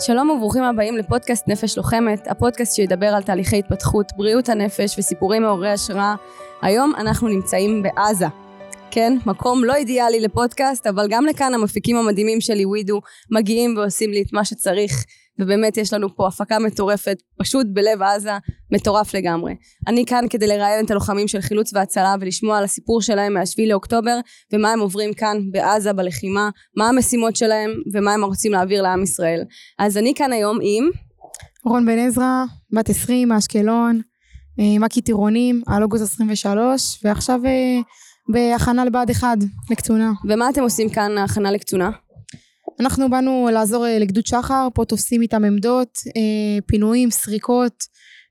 שלום וברוכים הבאים לפודקאסט נפש לוחמת, הפודקאסט שידבר על תהליכי התפתחות, בריאות הנפש וסיפורים מעוררי השראה. היום אנחנו נמצאים בעזה. כן, מקום לא אידיאלי לפודקאסט, אבל גם לכאן המפיקים המדהימים שלי, ווידו, מגיעים ועושים לי את מה שצריך, ובאמת יש לנו פה הפקה מטורפת, פשוט בלב עזה, מטורף לגמרי. אני כאן כדי לראיין את הלוחמים של חילוץ והצלה ולשמוע על הסיפור שלהם מהשביעי לאוקטובר, ומה הם עוברים כאן בעזה בלחימה, מה המשימות שלהם, ומה הם רוצים להעביר לעם ישראל. אז אני כאן היום עם... רון בן עזרא, בת 20 מאשקלון, אה, מקי טירונים, על אוגוסט 23, ועכשיו אה, בהכנה לבה"ד 1, לקצונה. ומה אתם עושים כאן, הכנה לקצונה? אנחנו באנו לעזור אה, לגדוד שחר, פה תופסים איתם עמדות, אה, פינויים, סריקות,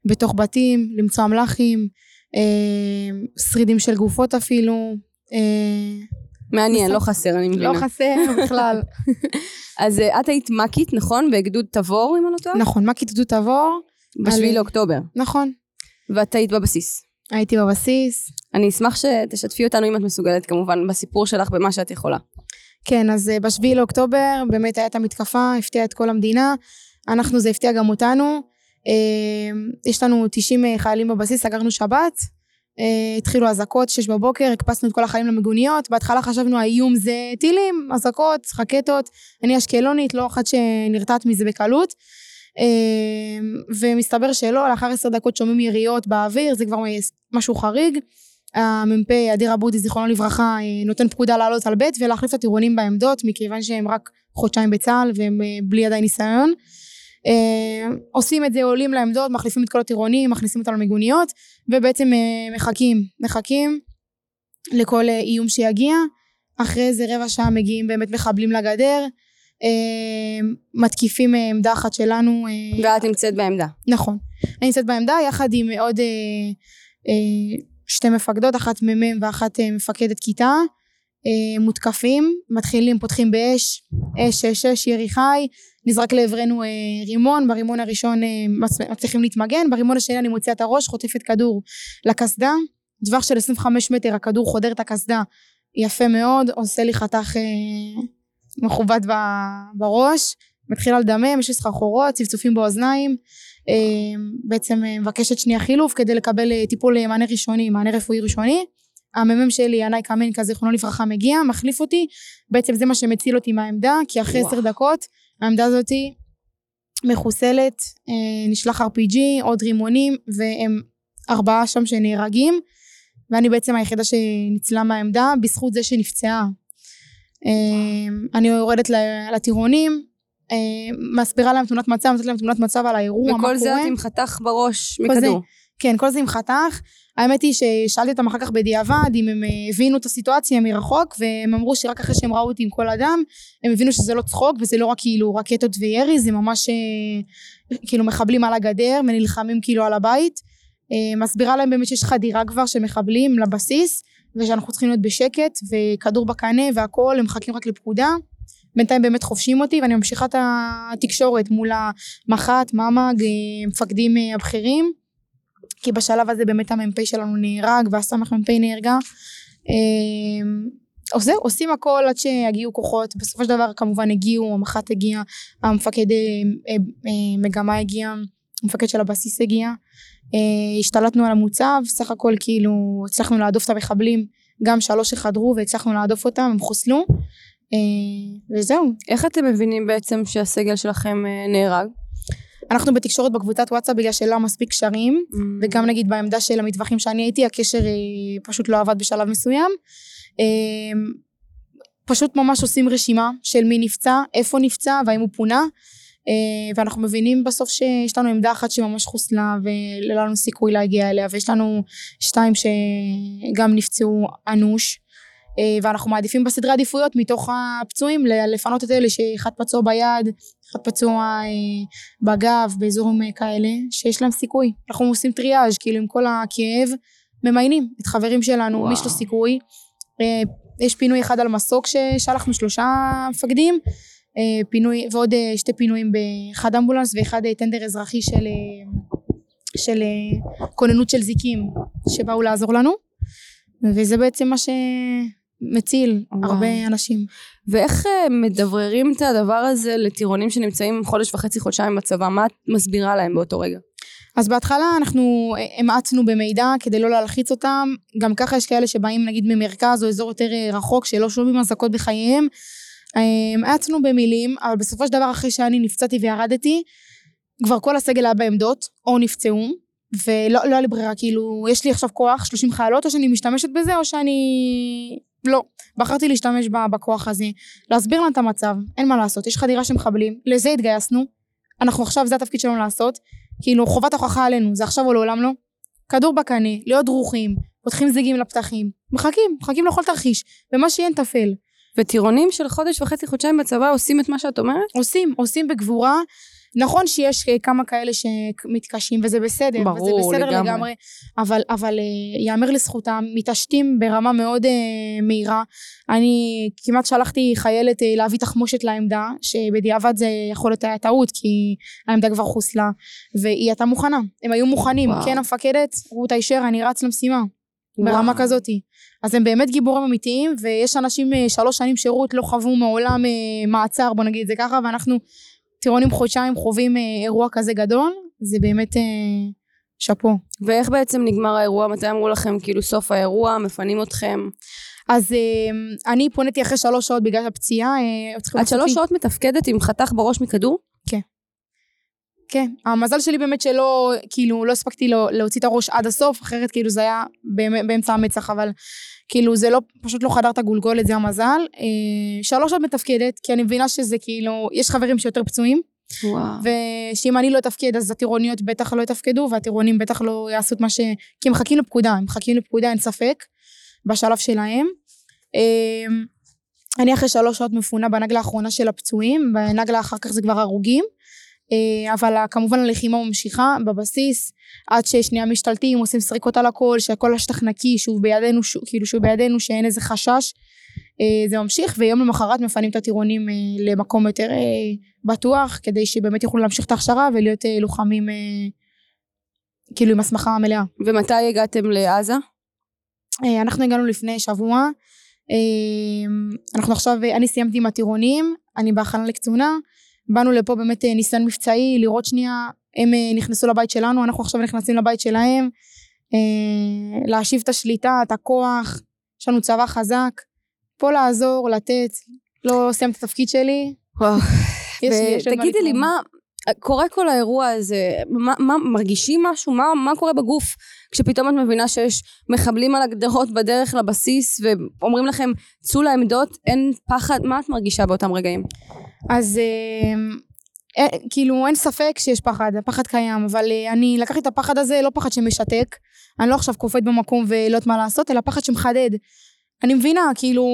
בתוך בתים, למצוא אמל"חים, אה, שרידים של גופות אפילו. אה, מעניין, לא חסר, אני מבינה. לא חסר בכלל. אז אה, את היית מקית, נכון? בגדוד תבור, אם אני לא טועה? נכון, מקית גדוד תבור. בשביעי על- לאוקטובר. נכון. ואת היית בבסיס. הייתי בבסיס. אני אשמח שתשתפי אותנו, אם את מסוגלת, כמובן, בסיפור שלך, במה שאת יכולה. כן, אז אה, בשביעי לאוקטובר באמת הייתה המתקפה, הפתיעה את כל המדינה. אנחנו, זה הפתיע גם אותנו. אה, יש לנו 90 חיילים בבסיס, סגרנו שבת. אה, התחילו אזעקות, שש בבוקר, הקפצנו את כל החיילים למיגוניות. בהתחלה חשבנו האיום זה טילים, אזעקות, רקטות. אני אשקלונית, לא אחת שנרתעת מזה בקלות. אה, ומסתבר שלא, לאחר עשר דקות שומעים יריות באוויר, זה כבר משהו חריג. המ"פ אדיר עבודי זיכרונו לברכה אה, נותן פקודה לעלות על ב' ולהחליף את הטירונים בעמדות מכיוון שהם רק חודשיים בצה"ל והם אה, בלי עדיין ניסיון. אה, עושים את זה עולים לעמדות מחליפים את כל הטירונים מכניסים אותם למיגוניות ובעצם מחכים מחכים לכל איום שיגיע אחרי איזה רבע שעה מגיעים באמת מחבלים לגדר מתקיפים עמדה אחת שלנו ואת נמצאת בעמדה. נכון. אני נמצאת בעמדה יחד עם עוד שתי מפקדות, אחת מ"מ ואחת אה, מפקדת כיתה. אה, מותקפים, מתחילים, פותחים באש, אש, אש, אש, ירי חי, נזרק לעברנו אה, רימון, ברימון הראשון מצ- מצליחים להתמגן, ברימון השני אני מוציאה את הראש, חוטפת כדור לקסדה, טווח של 25 מטר, הכדור חודר את הקסדה, יפה מאוד, עושה לי חתך מכובד בראש, מתחילה לדמם, יש לי סחרחורות, צפצופים באוזניים, בעצם אה, מבקשת שנייה חילוף כדי לקבל אה, טיפול אה, מענה ראשוני, מענה רפואי ראשוני. המ"מ שלי, ינאי קמנקה, זיכרונו לברכה, מגיע, מחליף אותי, בעצם זה מה שמציל אותי מהעמדה, כי אחרי. עשר דקות העמדה הזאתי מחוסלת, נשלח RPG, עוד רימונים, והם ארבעה שם שנהרגים, ואני בעצם היחידה שניצלה מהעמדה, בזכות זה שנפצעה. אה, אני יורדת לטירונים, מסבירה להם תמונת מצב, נותנת להם תמונת מצב על האירוע, מה קורה. וכל זה את עם חתך בראש. מכדור. כן, כל זה עם חתך. האמת היא ששאלתי אותם אחר כך בדיעבד אם הם אה, הבינו את הסיטואציה מרחוק והם אמרו שרק אחרי שהם ראו אותי עם כל אדם הם הבינו שזה לא צחוק וזה לא רק כאילו רקטות וירי זה ממש אה, כאילו מחבלים על הגדר ונלחמים כאילו על הבית. אה, מסבירה להם באמת שיש חדירה כבר של מחבלים לבסיס ושאנחנו צריכים להיות בשקט וכדור בקנה והכל הם מחכים רק לפקודה. בינתיים באמת חופשים אותי ואני ממשיכה את התקשורת מול המח"ט, ממ"ג, אה, מפקדים אה, הבכירים. כי בשלב הזה באמת המ"פ שלנו נהרג והסמ"פ נהרגה. אמ, אז זהו, עושים הכל עד שיגיעו כוחות, בסופו של דבר כמובן הגיעו, המח"ט הגיע, המפקד אה, אה, אה, מגמה הגיע, המפקד של הבסיס הגיע, אה, השתלטנו על המוצב, סך הכל כאילו הצלחנו להדוף את המחבלים, גם שלוש שחדרו והצלחנו להדוף אותם, הם חוסלו, אה, וזהו. איך אתם מבינים בעצם שהסגל שלכם אה, נהרג? אנחנו בתקשורת בקבוצת וואטסאפ בגלל שלא מספיק קשרים, וגם נגיד בעמדה של המטווחים שאני הייתי הקשר אה, פשוט לא עבד בשלב מסוים. אה, פשוט ממש עושים רשימה של מי נפצע, איפה נפצע והאם הוא פונה. אה, ואנחנו מבינים בסוף שיש לנו עמדה אחת שממש חוסלה ולא לנו סיכוי להגיע אליה ויש לנו שתיים שגם נפצעו אנוש אה, ואנחנו מעדיפים בסדרי עדיפויות מתוך הפצועים לפנות את אלה שאחד פצוע ביד, אחד פצוע אה, בגב, באזורים אה, כאלה, שיש להם סיכוי. אנחנו עושים טריאז', כאילו עם כל הכאב, ממיינים את חברים שלנו, וואו. מי יש לו סיכוי. אה, יש פינוי אחד על מסוק ששלחנו שלושה מפקדים, אה, פינוי, ועוד אה, שתי פינויים באחד אמבולנס ואחד אה, טנדר אזרחי של, אה, של אה, כוננות של זיקים שבאו לעזור לנו. וזה בעצם מה מציל וואו. הרבה אנשים. ואיך אה, מדבררים את הדבר הזה לטירונים שנמצאים חודש וחצי, חודשיים בצבא? מה את מסבירה להם באותו רגע? אז בהתחלה אנחנו אה, המעטנו במידע כדי לא להלחיץ אותם. גם ככה יש כאלה שבאים נגיד ממרכז או אזור יותר אה, רחוק שלא שומעים אזעקות בחייהם. האצנו במילים, אבל בסופו של דבר אחרי שאני נפצעתי וירדתי, כבר כל הסגל היה בעמדות, או נפצעו, ולא לא היה לי ברירה, כאילו, יש לי עכשיו כוח, 30 חיילות, או שאני משתמשת בזה, או שאני... לא. בחרתי להשתמש ב- בכוח הזה, להסביר להם את המצב, אין מה לעשות, יש חדירה של מחבלים, לזה התגייסנו, אנחנו עכשיו, זה התפקיד שלנו לעשות, כאילו, חובת ההוכחה עלינו, זה עכשיו או לעולם לא. כדור בקנה, להיות דרוכים, פותחים זיגים לפתחים, מחכים, מחכים לכל תרחיש, ומה שיהיה נטפל. וטירונים של חודש וחצי, חודשיים בצבא עושים את מה שאת אומרת? עושים, עושים בגבורה. נכון שיש אה, כמה כאלה שמתקשים וזה בסדר, ברור, וזה בסדר לגמרי. לגמרי, אבל, אבל אה, יאמר לזכותם, מתעשתים ברמה מאוד אה, מהירה. אני כמעט שלחתי חיילת אה, להביא תחמושת לעמדה, שבדיעבד זה יכול להיות היה טעות, כי העמדה כבר חוסלה, והיא הייתה מוכנה, הם היו מוכנים, וואו. כן המפקדת, רות הישר, אני רץ למשימה. ברמה וואו. כזאתי. אז הם באמת גיבורים אמיתיים, ויש אנשים שלוש שנים שירות, לא חוו מעולם מעצר, בוא נגיד את זה ככה, ואנחנו טירונים חודשיים חווים אה, אירוע כזה גדול, זה באמת אה, שאפו. ואיך בעצם נגמר האירוע? מתי אמרו לכם, כאילו, סוף האירוע, מפנים אתכם? אז אה, אני פוניתי אחרי שלוש שעות בגלל הפציעה. את שלוש שעות מתפקדת עם חתך בראש מכדור? כן. המזל שלי באמת שלא, כאילו, לא הספקתי לו- להוציא את הראש עד הסוף, אחרת כאילו זה היה באמ- באמצע המצח, אבל כאילו זה לא, פשוט לא חדר את הגולגולת, זה המזל. אה, שלוש שעות מתפקדת, כי אני מבינה שזה כאילו, יש חברים שיותר פצועים. וואו. ושאם אני לא אתפקד אז הטירוניות בטח לא יתפקדו והטירונים בטח לא יעשו את מה ש... כי הם מחכים לפקודה, הם מחכים לפקודה אין ספק בשלב שלהם. אמ, אני אחרי שלוש שעות מפונה בנגלה האחרונה של הפצועים, בנגלה אחר כך זה כבר הרוגים. אה, אבל כמובן הלחימה ממשיכה בבסיס עד ששנייה משתלטים עושים סריקות על הכל שהכל השטח נקי שהוא בידינו שהוא, כאילו שהוא בידינו שאין איזה חשש אה, זה ממשיך ויום למחרת מפנים את הטירונים אה, למקום יותר בטוח כדי שבאמת יוכלו להמשיך את ההכשרה ולהיות לוחמים כאילו עם הסמכה מלאה. ומתי הגעתם לעזה? אנחנו הגענו לפני שבוע אנחנו עכשיו אני סיימתי עם הטירונים אני בהכנה לקצונה באנו לפה באמת אה, ניסיון מבצעי לראות שנייה הם אה, נכנסו לבית שלנו אנחנו עכשיו נכנסים לבית שלהם אה, להשיב את השליטה את הכוח יש לנו צבא חזק פה לעזור לתת לא סיימתי את התפקיד שלי וואו. יש לי- יש. מה קורה כל האירוע הזה? מה, מה, מרגישים משהו? מה, מה קורה בגוף כשפתאום את מבינה שיש מחבלים על הגדרות בדרך לבסיס ואומרים לכם, צאו לעמדות, אין פחד? מה את מרגישה באותם רגעים? אז אה, אה, כאילו אין ספק שיש פחד, הפחד קיים, אבל אה, אני לקחתי את הפחד הזה, לא פחד שמשתק, אני לא עכשיו קופאת במקום ולא יודעת מה לעשות, אלא פחד שמחדד. אני מבינה, כאילו,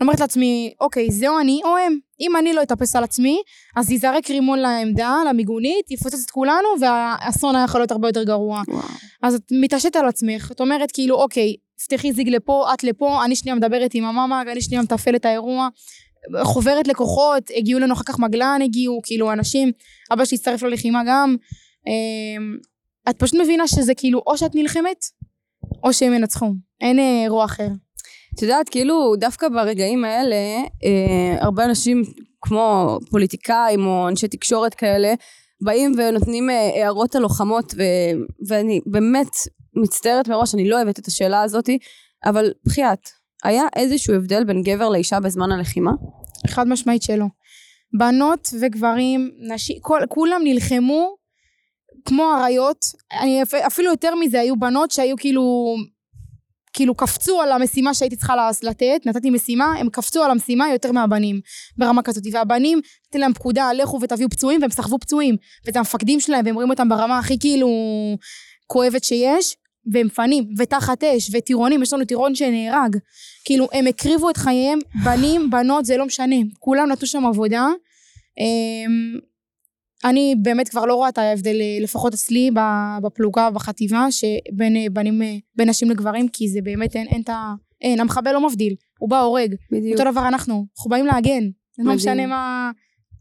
אני אומרת לעצמי, אוקיי, זה או אני או הם. אם אני לא אטפס על עצמי, אז ייזרק רימון לעמדה, למיגונית, יפוצץ את כולנו, והאסון היה יכול להיות הרבה יותר גרוע. וואו. אז את מתעשת על עצמך, את אומרת כאילו אוקיי, פתחי זיג לפה, את לפה, אני שנייה מדברת עם המאמה ואני שנייה מתפעלת את האירוע, חוברת לקוחות, הגיעו לנו אחר כך מגלן, הגיעו כאילו אנשים, אבא שלי הצטרף ללחימה גם, אמ, את פשוט מבינה שזה כאילו או שאת נלחמת, או שהם ינצחו, אין אה, אירוע אחר. את יודעת, כאילו, דווקא ברגעים האלה, אה, הרבה אנשים, כמו פוליטיקאים או אנשי תקשורת כאלה, באים ונותנים אה, הערות על לוחמות, ו, ואני באמת מצטערת מראש, אני לא אוהבת את השאלה הזאת, אבל בחייאת, היה איזשהו הבדל בין גבר לאישה בזמן הלחימה? חד משמעית שלא. בנות וגברים, נשים, כל, כולם נלחמו כמו אריות, אפילו יותר מזה, היו בנות שהיו כאילו, כאילו קפצו על המשימה שהייתי צריכה לתת, נתתי משימה, הם קפצו על המשימה יותר מהבנים, ברמה כזאת, והבנים, נתתי להם פקודה, לכו ותביאו פצועים, והם סחבו פצועים, ואת המפקדים שלהם, והם רואים אותם ברמה הכי כאילו כואבת שיש, והם מפנים, ותחת אש, וטירונים, יש לנו טירון שנהרג. כאילו, הם הקריבו את חייהם, בנים, בנות, זה לא משנה. כולם נתנו שם עבודה. אמ, אני באמת כבר לא רואה את ההבדל, אה, לפחות אצלי, בפלוגה, בחטיבה, שבין אה, בנים, אה, בין נשים לגברים, כי זה באמת אין, אין את ה... אין, המחבל לא מבדיל, הוא בא הורג. בדיוק. אותו דבר אנחנו, אנחנו באים להגן. זה לא. משנה מה,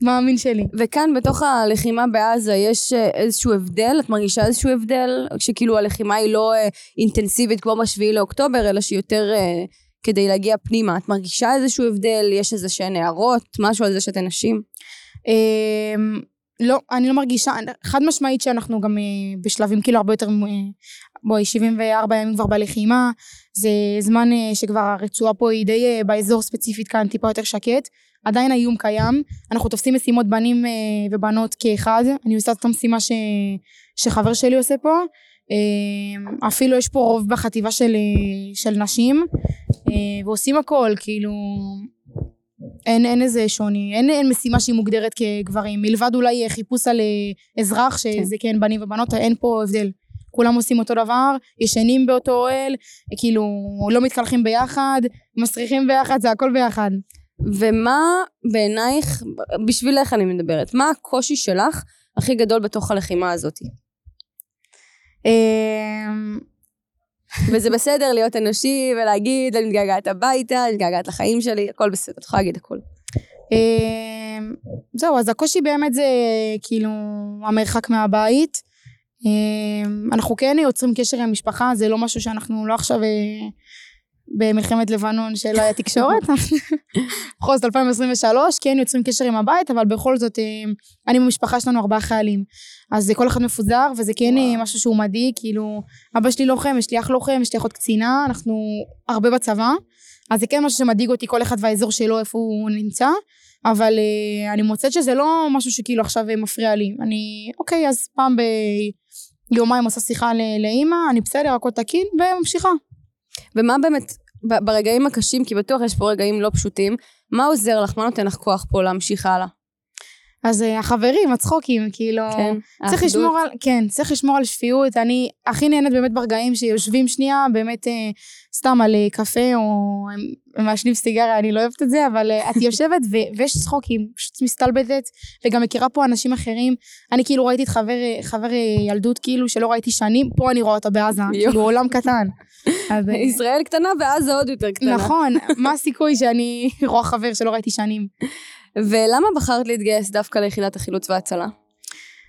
מה המין שלי. וכאן בתוך הלחימה בעזה יש אה, איזשהו הבדל? את מרגישה איזשהו הבדל? שכאילו הלחימה היא לא אה, אינטנסיבית כמו בשביעי לאוקטובר, אלא שהיא יותר אה, כדי להגיע פנימה? את מרגישה איזשהו הבדל? יש איזה שהן הערות? משהו על זה שאתן נשים? אמ, לא, אני לא מרגישה, חד משמעית שאנחנו גם אה, בשלבים כאילו הרבה יותר, אה, בואי 74 ימים כבר בלחימה, זה זמן אה, שכבר הרצועה פה היא די באזור ספציפית כאן טיפה יותר שקט, עדיין האיום קיים, אנחנו תופסים משימות בנים ובנות כאחד, אני עושה את המשימה ש, שחבר שלי עושה פה, אפילו יש פה רוב בחטיבה של, של נשים, ועושים הכל, כאילו אין, אין איזה שוני, אין, אין משימה שהיא מוגדרת כגברים, מלבד אולי חיפוש על אה, אזרח, שזה כן. כן בנים ובנות, אין פה הבדל. כולם עושים אותו דבר, ישנים באותו אוהל, כאילו לא מתקלחים ביחד, מסריחים ביחד, זה הכל ביחד. ומה בעינייך, בשבילך אני מדברת, מה הקושי שלך הכי גדול בתוך הלחימה הזאת? אמ, וזה בסדר להיות אנושי ולהגיד, אני מתגעגעת הביתה, אני מתגעגעת לחיים שלי, הכל בסדר, את יכולה להגיד הכל. אמ, זהו, אז הקושי באמת זה כאילו המרחק מהבית. אמ, אנחנו כן יוצרים קשר עם משפחה, זה לא משהו שאנחנו לא עכשיו אה, במלחמת לבנון שלא היה תקשורת. בכל זאת 2023, כן יוצרים קשר עם הבית, אבל בכל זאת, אה, אני במשפחה שלנו ארבעה חיילים. אז כל אחד מפוזר, וזה כן אה, וואו. משהו שהוא מדאיג, כאילו, אבא שלי לוחם, יש לי אח לוחם, יש לי אחות קצינה, אנחנו הרבה בצבא. אז זה כן משהו שמדאיג אותי, כל אחד והאזור שלו, איפה הוא נמצא. אבל uh, אני מוצאת שזה לא משהו שכאילו עכשיו מפריע לי. אני, אוקיי, אז פעם ביומיים עושה שיחה לאימא, אני בסדר, הכל תקין, וממשיכה. ומה באמת, ברגעים הקשים, כי בטוח יש פה רגעים לא פשוטים, מה עוזר לך? מה נותן לך כוח פה להמשיך הלאה? אז uh, החברים, הצחוקים, כאילו, כן, צריך לשמור על, כן, צריך לשמור על שפיות, אני הכי נהנית באמת ברגעים שיושבים שנייה, באמת uh, סתם על uh, קפה, או מעשנים סיגריה, אני לא אוהבת את זה, אבל uh, את יושבת ו- ויש צחוקים, פשוט מסתלבטת, וגם מכירה פה אנשים אחרים, אני כאילו ראיתי את חבר, חבר ילדות, כאילו, שלא ראיתי שנים, פה אני רואה אותה בעזה, כאילו עולם קטן. אז, ישראל קטנה ועזה עוד יותר קטנה. נכון, מה הסיכוי שאני רואה חבר שלא ראיתי שנים. ולמה בחרת להתגייס דווקא ליחידת החילוץ וההצלה?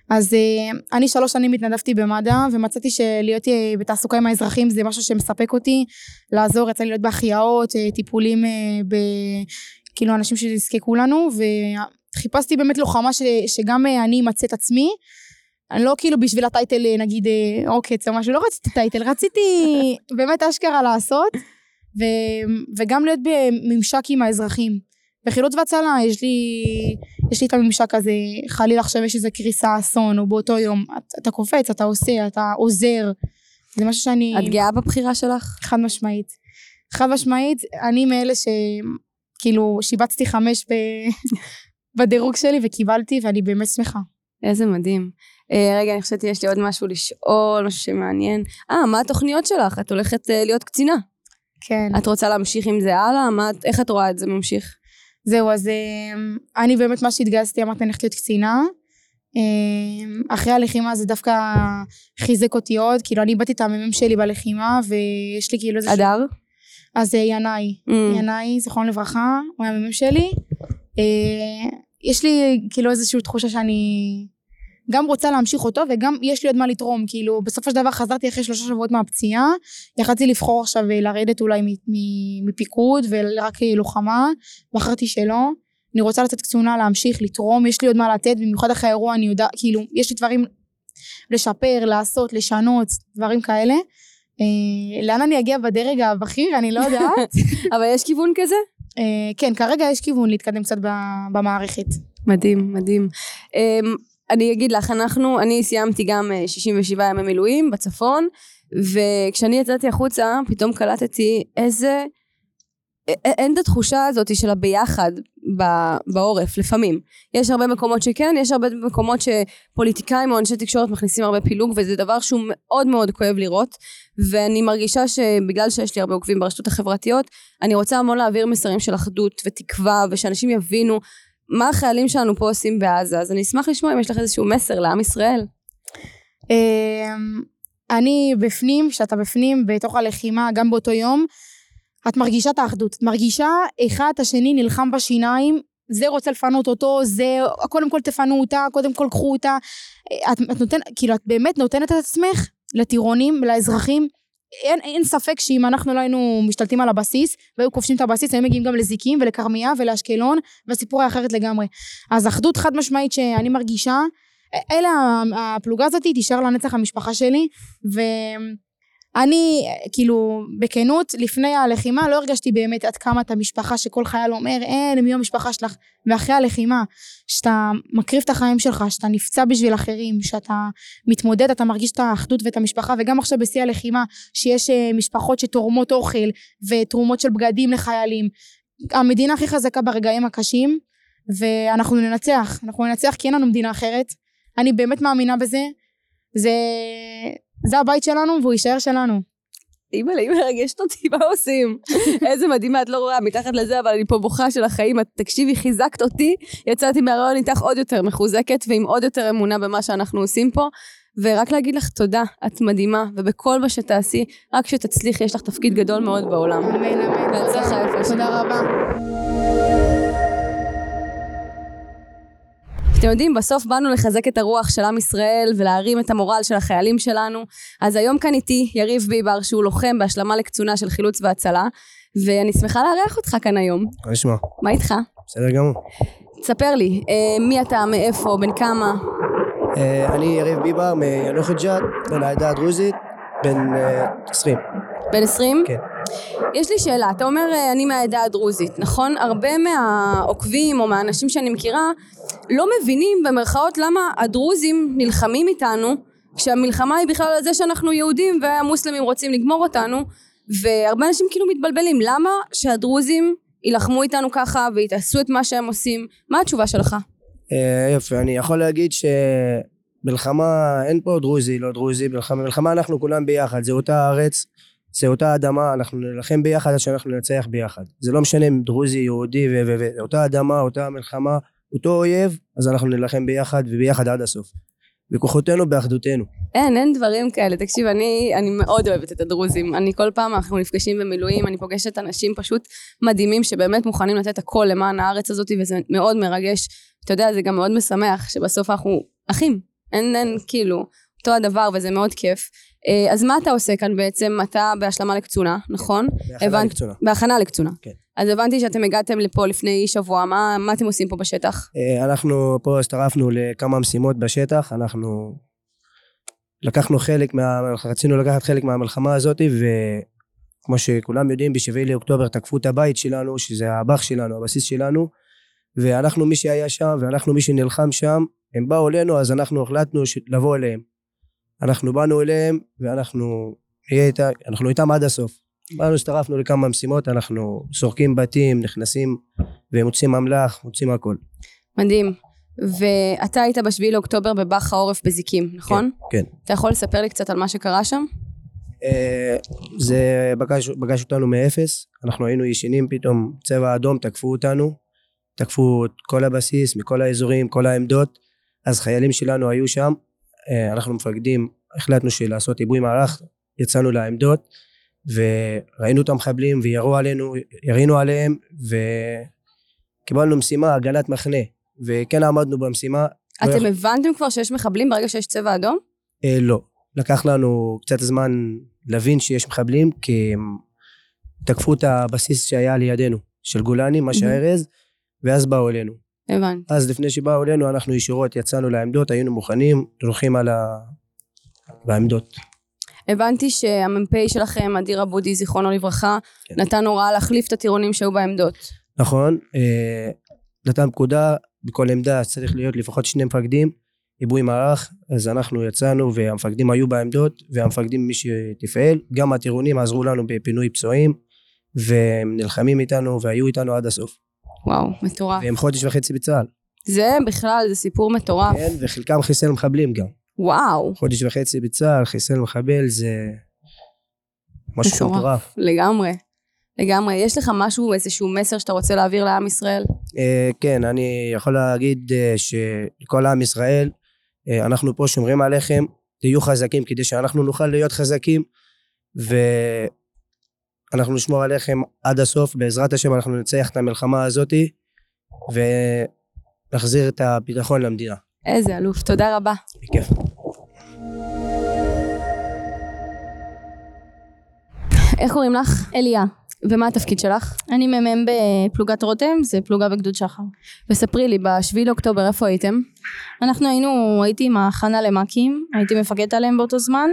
אז אה, אני שלוש שנים התנדבתי במד"א ומצאתי שלהיות אה, בתעסוקה עם האזרחים זה משהו שמספק אותי. לעזור יצא לי להיות בהחייאות אה, טיפולים ב... כאילו אנשים שנזקקו לנו וחיפשתי באמת לוחמה ש... שגם אני אמצא את עצמי. אני לא כאילו בשביל הטייטל נגיד עוקץ או משהו לא רציתי טייטל רציתי באמת אשכרה לעשות ו... וגם להיות בממשק עם האזרחים בחילוץ והצלה יש לי, יש לי את הממשק הזה, חלילה עכשיו יש איזה קריסה, אסון, או באותו יום, אתה, אתה קופץ, אתה עושה, אתה עוזר, זה משהו שאני... את גאה בבחירה שלך? חד משמעית. חד משמעית, אני מאלה שכאילו שיבצתי חמש ב... בדירוג שלי וקיבלתי, ואני באמת שמחה. איזה מדהים. Uh, רגע, אני חושבת שיש לי עוד משהו לשאול, משהו שמעניין. אה, מה התוכניות שלך? את הולכת uh, להיות קצינה. כן. את רוצה להמשיך עם זה הלאה? מה, איך את רואה את זה ממשיך? זהו, אז אמ, אני באמת מה שהתגייסתי אמרתי אני הולכת להיות קצינה. אמ, אחרי הלחימה זה דווקא חיזק אותי עוד, כאילו אני איבדתי את המ"מ שלי בלחימה ויש לי כאילו איזה... אדר? אז אה, ינאי, mm. ינאי, זכרון לברכה, הוא היה מ"מ שלי. אה, יש לי כאילו איזושהי תחושה שאני גם רוצה להמשיך אותו וגם יש לי עוד מה לתרום. כאילו בסופו של דבר חזרתי אחרי שלושה שבועות מהפציעה יכלתי לבחור עכשיו אה, לרדת אולי מפיקוד ורק אה, לוחמה. בחרתי שלא. אני רוצה לתת קצונה להמשיך לתרום יש לי עוד מה לתת במיוחד אחרי האירוע אני יודעת כאילו יש לי דברים לשפר לעשות לשנות דברים כאלה. אה, לאן אני אגיע בדרג הבכיר אני לא יודעת. אבל יש כיוון כזה? אה, כן כרגע יש כיוון להתקדם קצת במערכת. מדהים מדהים. אמ, אני אגיד לך, אנחנו, אני סיימתי גם 67 אה, ימי מילואים בצפון, וכשאני יצאתי החוצה, פתאום קלטתי איזה... אין את התחושה הזאת של הביחד בעורף, לפעמים. יש הרבה מקומות שכן, יש הרבה מקומות שפוליטיקאים או אנשי תקשורת מכניסים הרבה פילוג, וזה דבר שהוא מאוד מאוד כואב לראות, ואני מרגישה שבגלל שיש לי הרבה עוקבים ברשתות החברתיות, אני רוצה המון להעביר מסרים של אחדות ותקווה, ושאנשים יבינו מה החיילים שלנו פה עושים בעזה, אז אני אשמח לשמוע אם יש לך איזשהו מסר לעם ישראל. אמ, אני בפנים, כשאתה בפנים בתוך הלחימה, גם באותו יום, את מרגישה את האחדות. את מרגישה אחד את השני נלחם בשיניים, זה רוצה לפנות אותו, זה, קודם כל תפנו אותה, קודם כל קחו אותה. את, את נותנת, כאילו, את באמת נותנת את עצמך לטירונים, לאזרחים, אין, אין ספק שאם אנחנו לא היינו משתלטים על הבסיס והיו כובשים את הבסיס היו מגיעים גם לזיקים ולכרמיה ולאשקלון והסיפור היה אחרת לגמרי. אז אחדות חד משמעית שאני מרגישה אלה הפלוגה הזאת תישאר לנצח המשפחה שלי ואני כאילו בכנות לפני הלחימה לא הרגשתי באמת עד כמה את המשפחה שכל חייל אומר אין מי המשפחה שלך? ואחרי הלחימה שאתה מקריב את החיים שלך שאתה נפצע בשביל אחרים שאתה מתמודד אתה מרגיש את האחדות ואת המשפחה וגם עכשיו בשיא הלחימה שיש אה, משפחות שתורמות אוכל ותרומות של בגדים לחיילים המדינה הכי חזקה ברגעים הקשים ואנחנו ננצח. אנחנו ננצח כי אין לנו מדינה אחרת. אני באמת מאמינה בזה. זה, זה הבית שלנו והוא יישאר שלנו. אימא'לה, היא מרגשת אותי, מה עושים? איזה מדהימה, את לא רואה מתחת לזה, אבל אני פה בוכה של החיים. את תקשיבי, חיזקת אותי, יצאתי מהרעיון איתך עוד יותר מחוזקת ועם עוד יותר אמונה במה שאנחנו עושים פה. ורק להגיד לך תודה, את מדהימה, ובכל מה שתעשי, רק שתצליחי, יש לך תפקיד גדול מאוד בעולם. אמן, אמן. בהצלחה תודה רבה. אתם יודעים, בסוף באנו לחזק את הרוח של עם ישראל ולהרים את המורל של החיילים שלנו. אז היום כאן איתי יריב ביבר, שהוא לוחם בהשלמה לקצונה של חילוץ והצלה, ואני שמחה לארח אותך כאן היום. מה נשמע? מה איתך? בסדר גמור. תספר לי, אה, מי אתה, מאיפה, בן כמה? אה, אני יריב ביבר מיאנוח-ג'ת, בן העדה הדרוזית, בן אה, 20. בן 20? כן. יש לי שאלה, אתה אומר אה, אני מהעדה הדרוזית, נכון? הרבה מהעוקבים או מהאנשים שאני מכירה לא מבינים במרכאות למה הדרוזים נלחמים איתנו כשהמלחמה היא בכלל על זה שאנחנו יהודים והמוסלמים רוצים לגמור אותנו והרבה אנשים כאילו מתבלבלים למה שהדרוזים יילחמו איתנו ככה ויתעשו את מה שהם עושים מה התשובה שלך? אה, יופי, אני יכול להגיד שמלחמה, אין פה דרוזי, לא דרוזי, מלחמה, מלחמה אנחנו כולם ביחד, זה אותה ארץ, זה אותה אדמה, אנחנו נלחם ביחד עד שאנחנו ננצח ביחד. זה לא משנה אם דרוזי, יהודי, ו- ו- ו- אותה אדמה, אותה מלחמה, אותו אויב, אז אנחנו נילחם ביחד וביחד עד הסוף. בכוחותינו, באחדותנו. אין, אין דברים כאלה. תקשיב, אני, אני מאוד אוהבת את הדרוזים. אני כל פעם אנחנו נפגשים במילואים, אני פוגשת אנשים פשוט מדהימים שבאמת מוכנים לתת הכל למען הארץ הזאת, וזה מאוד מרגש. אתה יודע, זה גם מאוד משמח שבסוף אנחנו אחים. אין, אין, כאילו, אותו הדבר, וזה מאוד כיף. אה, אז מה אתה עושה כאן בעצם? אתה בהשלמה לקצונה, נכון? בהכנה הבנ- לקצונה. בהכנה לקצונה. כן. אז הבנתי שאתם הגעתם לפה לפני שבוע, מה, מה אתם עושים פה בשטח? אה, אנחנו פה הצטרפנו לכמה משימות בשטח, אנחנו לקחנו חלק מה... רצינו לקחת חלק מהמלחמה הזאת וכמו שכולם יודעים בשביעי לאוקטובר תקפו את הבית שלנו שזה הבח שלנו הבסיס שלנו ואנחנו מי שהיה שם ואנחנו מי שנלחם שם הם באו אלינו אז אנחנו החלטנו לבוא אליהם אנחנו באנו אליהם ואנחנו איתה, אנחנו איתם עד הסוף באנו הצטרפנו לכמה משימות אנחנו סורקים בתים נכנסים ומוצאים אמל"ח מוצאים הכל מדהים. ואתה היית בשביעי לאוקטובר בבאח העורף בזיקים, נכון? כן. אתה יכול לספר לי קצת על מה שקרה שם? אה, זה פגש, פגש אותנו מאפס, אנחנו היינו ישנים פתאום, צבע אדום, תקפו אותנו, תקפו את כל הבסיס, מכל האזורים, כל העמדות, אז חיילים שלנו היו שם, אה, אנחנו מפקדים, החלטנו שלעשות עיבוי מערך, יצאנו לעמדות, וראינו את המחבלים וירו עלינו, ירינו עליהם, וקיבלנו משימה, הגנת מחנה, וכן עמדנו במשימה. לא אתם יכ- הבנתם כבר שיש מחבלים ברגע שיש צבע אדום? אה, לא. לקח לנו קצת זמן להבין שיש מחבלים, כי הם תקפו את הבסיס שהיה לידינו, של גולני, מה שהארז, ואז באו אלינו. הבנתי. אז לפני שבאו אלינו, אנחנו ישירות יצאנו לעמדות, היינו מוכנים, דורכים על ה... בעמדות. הבנתי שהמ"פ שלכם, אדיר אבודי, זיכרונו לברכה, כן. נתן הוראה להחליף את הטירונים שהיו בעמדות. נכון, אה, נתן פקודה, בכל עמדה צריך להיות לפחות שני מפקדים, עיבוי מערך, אז אנחנו יצאנו והמפקדים היו בעמדות, והמפקדים מי שתפעל, גם הטירונים עזרו לנו בפינוי פצועים, והם נלחמים איתנו והיו איתנו עד הסוף. וואו, מטורף. והם חודש וחצי בצה"ל, זה בכלל, זה סיפור מטורף. כן, וחלקם חיסל מחבלים גם. וואו, חודש וחצי בצה"ל, חיסל מחבל, זה משהו מטורף. לגמרי. לגמרי. יש לך משהו, איזשהו מסר שאתה רוצה להעביר לעם ישראל? אה, כן, אני יכול להגיד אה, שלכל עם ישראל, אה, אנחנו פה שומרים עליכם, תהיו חזקים כדי שאנחנו נוכל להיות חזקים, ואנחנו נשמור עליכם עד הסוף, בעזרת השם אנחנו ננצח את המלחמה הזאתי, ונחזיר את הביטחון למדינה. איזה אלוף, תודה רבה. בכיף. איך קוראים לך? אליה. ומה התפקיד שלך? אני מ"מ בפלוגת רותם, זה פלוגה בגדוד שחר. וספרי לי, בשביעי לאוקטובר איפה הייתם? אנחנו היינו, הייתי עם ההכנה למ"כים, הייתי מפקדת עליהם באותו זמן,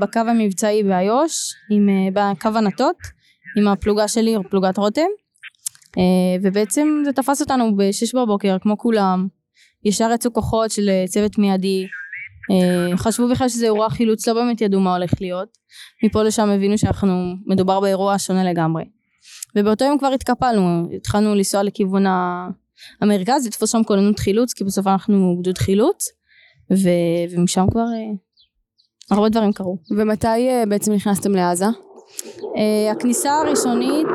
בקו המבצעי באיו"ש, אה, בקו ענתות, עם הפלוגה שלי, פלוגת רותם, אה, ובעצם זה תפס אותנו בשש בבוקר, כמו כולם, ישר יצאו כוחות של צוות מיידי, חשבו בכלל שזה אירוע חילוץ, לא באמת ידעו מה הולך להיות, מפה לשם הבינו שאנחנו, מדובר באירוע שונה לגמרי. ובאותו יום כבר התקפלנו, התחלנו לנסוע לכיוון. המרכז, לתפוס שם כוננות חילוץ, כי בסוף אנחנו גדוד חילוץ, ו... ומשם כבר אה, הרבה דברים קרו. ומתי אה, בעצם נכנסתם לעזה? אה, הכניסה הראשונית,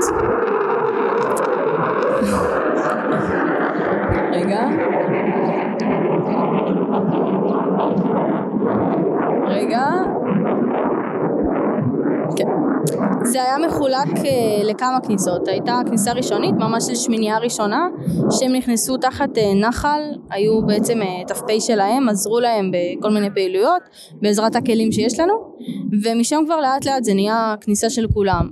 רגע. רגע. כן. זה היה מחולק אה, לכמה כניסות, הייתה כניסה ראשונית, ממש של ראשונה, שהם נכנסו תחת אה, נחל, היו בעצם אה, ת"פ שלהם, עזרו להם בכל מיני פעילויות, בעזרת הכלים שיש לנו, ומשם כבר לאט לאט זה נהיה כניסה של כולם,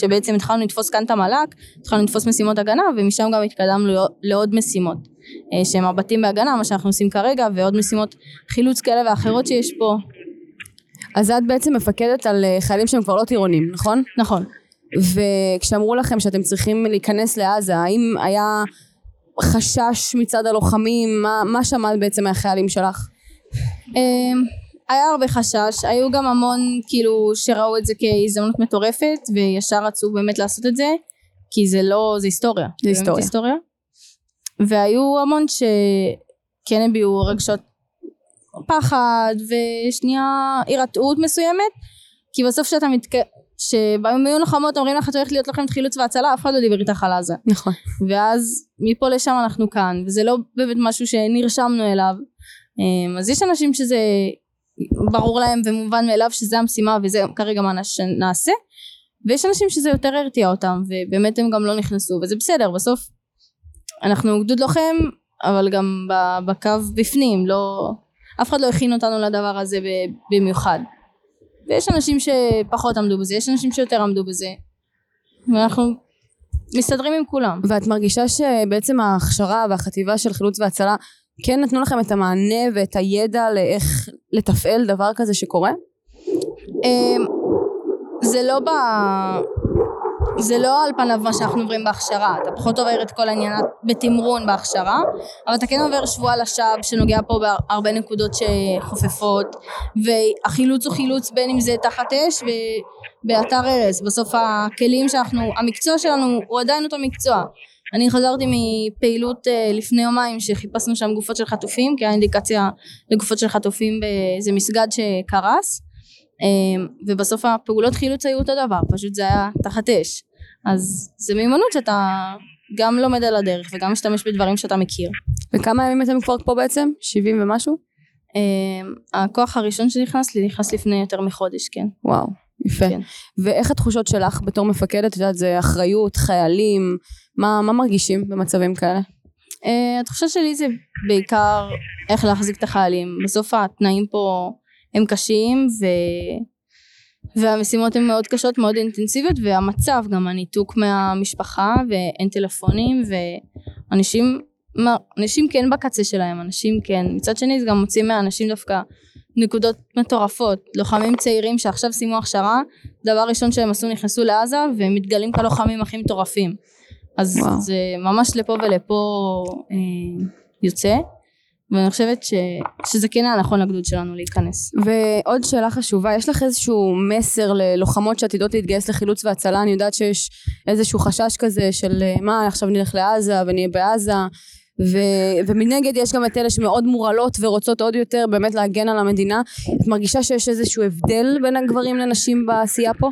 שבעצם התחלנו לתפוס כאן את המל"ק, התחלנו לתפוס משימות הגנה, ומשם גם התקדמנו לעוד- לעוד משימות, שהם הבתים בהגנה, מה שאנחנו עושים כרגע, ועוד משימות חילוץ כאלה ואחרות שיש פה, אז את בעצם מפקדת על אה, חיילים שהם כבר לא טירונים, נכון? נכון. וכשאמרו לכם שאתם צריכים להיכנס לעזה, האם היה חשש מצד הלוחמים? מה, מה שמעת בעצם מהחיילים שלך? אמ, היה הרבה חשש, היו גם המון כאילו שראו את זה כהזדמנות מטורפת וישר רצו באמת לעשות את זה כי זה לא, זה היסטוריה. זה. היסטוריה. והיו המון שכן הביעו רגשות פחד ושנייה הירתעות מסוימת כי בסוף שאתה מתק... שביום לוחמות אומרים לך את הולכת להיות לוחמת חילוץ והצלה אף אחד לא דיבר איתך על עזה נכון. ואז מפה לשם אנחנו כאן וזה לא באמת משהו שנרשמנו אליו אמ, אז יש אנשים שזה ברור להם ומובן מאליו שזה המשימה וזה כרגע מה שנעשה ויש אנשים שזה יותר הרתיע אותם ובאמת הם גם לא נכנסו וזה בסדר בסוף אנחנו גדוד לוחם אבל גם בקו בפנים לא אף אחד לא הכין אותנו לדבר הזה במיוחד. ויש אנשים שפחות עמדו בזה יש אנשים שיותר עמדו בזה. ואנחנו מסתדרים עם כולם. ואת מרגישה שבעצם ההכשרה והחטיבה של חילוץ והצלה כן נתנו לכם את המענה ואת הידע לאיך לתפעל דבר כזה שקורה? אמ, זה לא ב... זה לא על פניו מה שאנחנו עוברים בהכשרה, אתה פחות עובר את כל העניין בתמרון בהכשרה, אבל אתה כן עובר שבוע לשווא שנוגע פה בהרבה נקודות שחופפות, והחילוץ הוא חילוץ בין אם זה תחת אש ובאתר ארז, בסוף הכלים שאנחנו, המקצוע שלנו הוא עדיין אותו מקצוע. אני חזרתי מפעילות אה, לפני יומיים שחיפשנו שם גופות של חטופים, כי היה אינדיקציה לגופות של חטופים באיזה מסגד שקרס. אמ, ובסוף הפעולות חילוץ היו אותו דבר, פשוט זה היה תחת אש. אז זה מיומנות שאתה גם לומד על הדרך וגם משתמש בדברים שאתה מכיר. וכמה ימים אתם כבר פה בעצם? 70 ומשהו? אמ, הכוח הראשון שנכנס לי נכנס לפני יותר מחודש, כן. וואו, יפה. כן. ואיך התחושות שלך בתור מפקדת? את יודעת, זה אחריות, חיילים, מה, מה מרגישים במצבים כאלה? אה, התחושה שלי זה בעיקר איך להחזיק את החיילים. בסוף התנאים פה הם קשים ו... והמשימות הן מאוד קשות, מאוד אינטנסיביות והמצב גם הניתוק מהמשפחה ואין טלפונים ואנשים אנשים כן בקצה שלהם, אנשים כן. מצד שני זה גם מוציא מהאנשים דווקא נקודות מטורפות. לוחמים צעירים שעכשיו סיימו הכשרה, דבר ראשון שהם עשו נכנסו לעזה והם מתגלים כלוחמים הכי מטורפים. אז וואו. זה ממש לפה ולפה אה, יוצא. ואני חושבת ש, שזה כן היה נכון לגדוד שלנו להיכנס. ועוד שאלה חשובה, יש לך איזשהו מסר ללוחמות שעתידות להתגייס לחילוץ והצלה? אני יודעת שיש איזשהו חשש כזה של אה, מה, עכשיו נלך לעזה ונהיה בעזה, ו, ומנגד יש גם את אלה שמאוד מורעלות ורוצות עוד יותר באמת להגן על המדינה. את מרגישה שיש איזשהו הבדל בין הגברים לנשים בעשייה פה?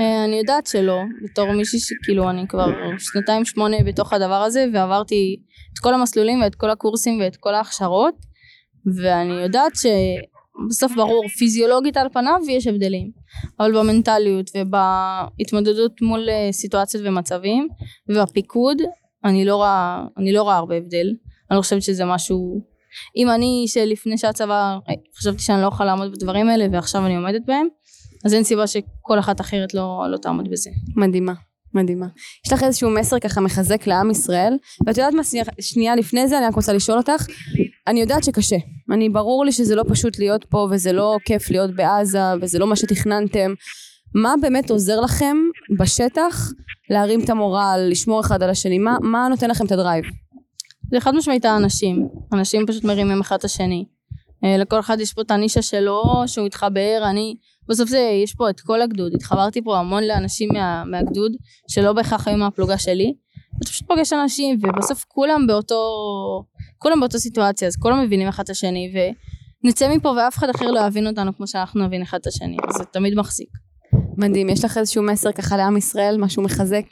אה, אני יודעת שלא, בתור מישהי שכאילו אני כבר שנתיים שמונה בתוך הדבר הזה ועברתי את כל המסלולים ואת כל הקורסים ואת כל ההכשרות ואני יודעת שבסוף ברור פיזיולוגית על פניו יש הבדלים אבל במנטליות ובהתמודדות מול אה, סיטואציות ומצבים ובפיקוד אני לא רואה, אני לא רואה הרבה הבדל. אני לא חושבת שזה משהו אם אני שלפני שהצבא חשבתי שאני לא אוכל לעמוד בדברים האלה ועכשיו אני עומדת בהם אז אין סיבה שכל אחת אחרת לא, לא תעמוד בזה. מדהימה. מדהימה. יש לך איזשהו מסר ככה מחזק לעם ישראל? ואת יודעת מה, שנייה, לפני זה אני רק רוצה לשאול אותך, אני יודעת שקשה. אני, ברור לי שזה לא פשוט להיות פה, וזה לא כיף להיות בעזה, וזה לא מה שתכננתם. מה באמת עוזר לכם בשטח להרים את המורל, לשמור אחד על השני? מה, מה נותן לכם את הדרייב? זה חד משמעית האנשים. אנשים פשוט מרימים אחד את השני. אה, לכל אחד יש פה את הנישה שלו, שהוא התחבר, אני... בסוף זה, יש פה את כל הגדוד. התחברתי פה המון לאנשים מה, מהגדוד, שלא בהכרח היו מהפלוגה שלי. אתה פשוט פוגש אנשים, ובסוף כולם באותו... כולם באותו סיטואציה, אז כולם מבינים אחד את השני, ונצא מפה ואף אחד אחר לא יבין אותנו כמו שאנחנו נבין אחד את השני. אז זה תמיד מחזיק. מדהים. יש לך איזשהו מסר ככה לעם ישראל? משהו מחזק?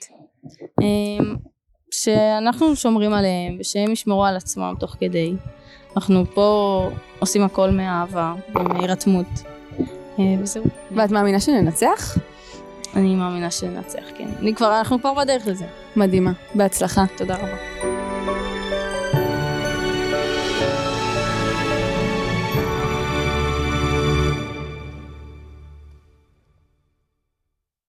אמ, שאנחנו שומרים עליהם ושהם ישמרו על עצמם תוך כדי. אנחנו פה עושים הכל מאהבה ומהירתמות. אה, וזהו. ואת מאמינה שננצח? אני מאמינה שננצח, כן. אני כבר, אנחנו כבר בדרך לזה. מדהימה. בהצלחה. תודה רבה.